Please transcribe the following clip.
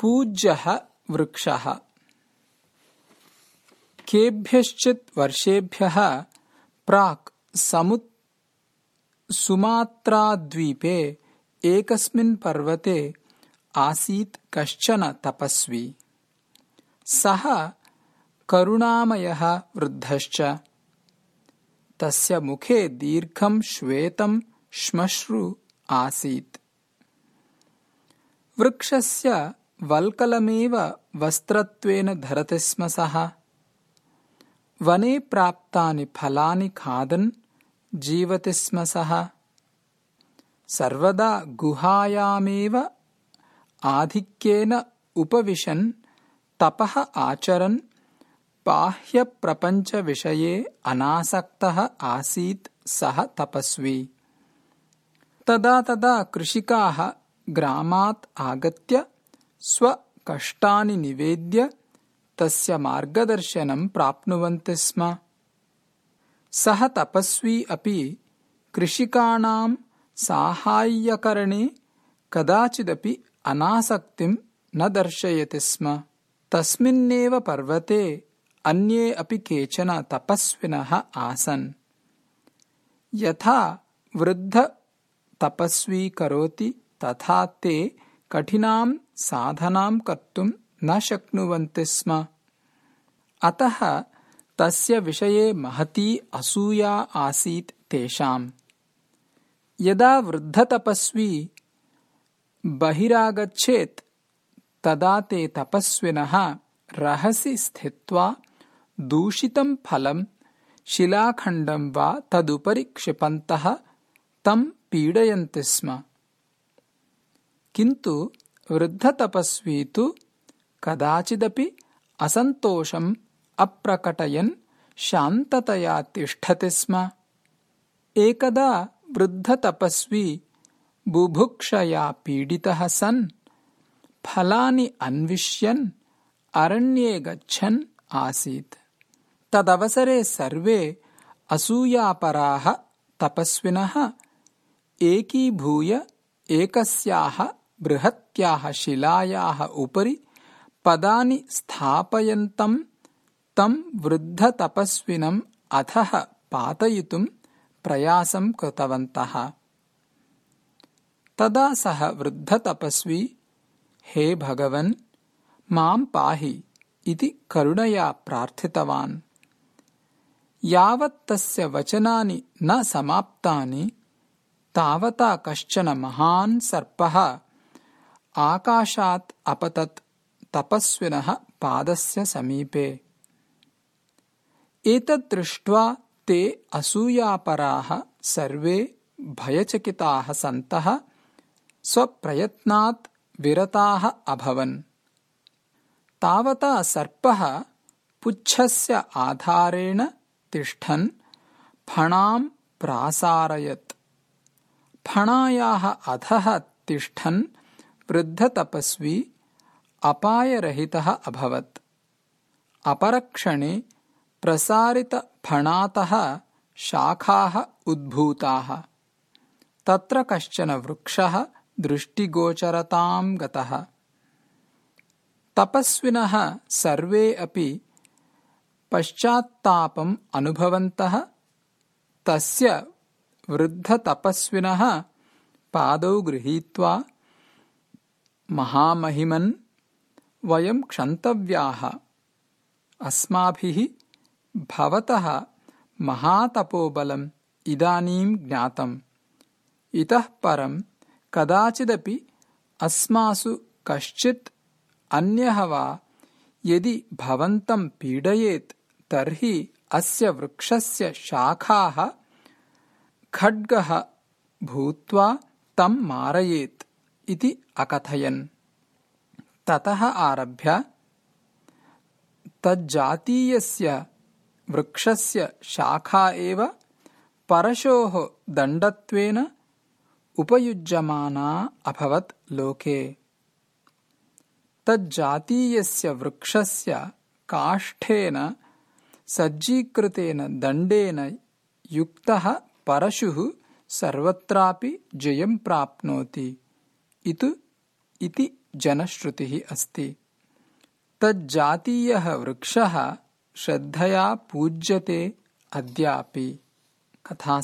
पूज्यः वृक्षः। केभ्यश्चित् वर्षेभ्यः प्राक् सुमात्राद्वीपे एकस्मिन् पर्वते आसीत् कश्चन तपस्वी। सः करुणामयः वृद्धश्च। तस्य मुखे दीर्घं श्वेतं श्मश्रु आसीत्। वृक्षस्य वल्कलमेव वस्त्रत्वेन धरति स्म सः। वने प्राप्तानि फलानि खादन् जीवति स्म सः। सर्वदा गुहायामेव आधिक्येन उपविशन् तपः आचरन् बाह्यप्रपञ्चविषये अनासक्तः आसीत् सः तपस्वी। तदा तदा कृषिकाः ग्रामात् आगत्य स्वकष्टानि निवेद्य तस्य मार्गदर्शनं प्राप्नुवन्ति स्म। सः तपस्वी अपि कृषिकाणां साहाय्यकरणे कदाचिदपि अनासक्तिं न दर्शयति स्म। तस्मिन्नेव पर्वते अन्ये अपि केचन तपस्विनः आसन्। यथा वृद्धतपस्वी करोति तथा ते कठिनां साधनां कर्तुं न शक्नुवन्ति स्म। अतः तस्य विषये महती असूया आसीत् तेषाम्। यदा वृद्धतपस्वी बहिरागच्छेत् तदा ते तपस्विनः रहसि स्थित्वा दूषितं फलं शिलाखण्डं वा तदुपरि क्षिपन्तः तं पीडयन्ति स्म किन्तु वृद्धतपस्वी तु कदाचिदपि असन्तोषम् अप्रकटयन् शान्ततया तिष्ठति स्म। एकदा वृद्धतपस्वी बुभुक्षया पीडितः सन् फलानि अन्विष्यन् अरण्ये गच्छन् आसीत्। तदवसरे सर्वे असूयापराः तपस्विनः एकीभूय एकस्याः बृहत्याः शिलायाः उपरि पदानि स्थापयन्तम् तं वृद्धतपस्विनम् अधः पातयितुम् प्रयासं कृतवन्तः। तदा सः वृद्धतपस्वी हे भगवन् मां पाहि इति करुणया प्रार्थितवान्। यावत् तस्य वचनानि न समाप्तानि तावता कश्चन महान् सर्पः आकाशात् अपतत् तपस्विनः पादस्य समीपे। एतद्दृष्ट्वा ते असूयापराः सर्वे भयचकिताः सन्तः स्वप्रयत्नात् विरताः अभवन्। तावता सर्पः पुच्छस्य आधारेण तिष्ठन् फणां प्रासारयत्। फणायाः अधः तिष्ठन् वृद्धतपस्वी अपायरहितः अभवत्। अपरक्षणे प्रसारितफणातः शाखाः उद्भूताः। तत्र कश्चन वृक्षः दृष्टिगोचरतां गतः। तपस्विनः सर्वे अपि पश्चात्तापम् अनुभवन्तः। तस्य वृद्धतपस्विनः पादौ गृहीत्वा महामहिमन् वयं क्षन्तव्याः। अस्माभिः भवतः महातपोबलम् इदानीं ज्ञातम्। इतः परं कदाचिदपि अस्मासु कश्चित् अन्यः वा यदि भवन्तं पीडयेत् तर्हि अस्य वृक्षस्य शाखाः खड्गः भूत्वा तं मारयेत् इति अकथयन्। ततः आरभ्य तज्जातीयस्य वृक्षस्य शाखा एव परशोः दण्डत्वेन उपयुज्यमाना अभवत् लोके। तज्जातीयस्य वृक्षस्य काष्ठेन सज्जीकृतेन दण्डेन युक्तः परशुः सर्वत्रापि जयं प्राप्नोति इति जनश्रुतिः अस्ति। तज्जातीयः वृक्षः श्रद्धया पूज्यते अद्यापि। कथा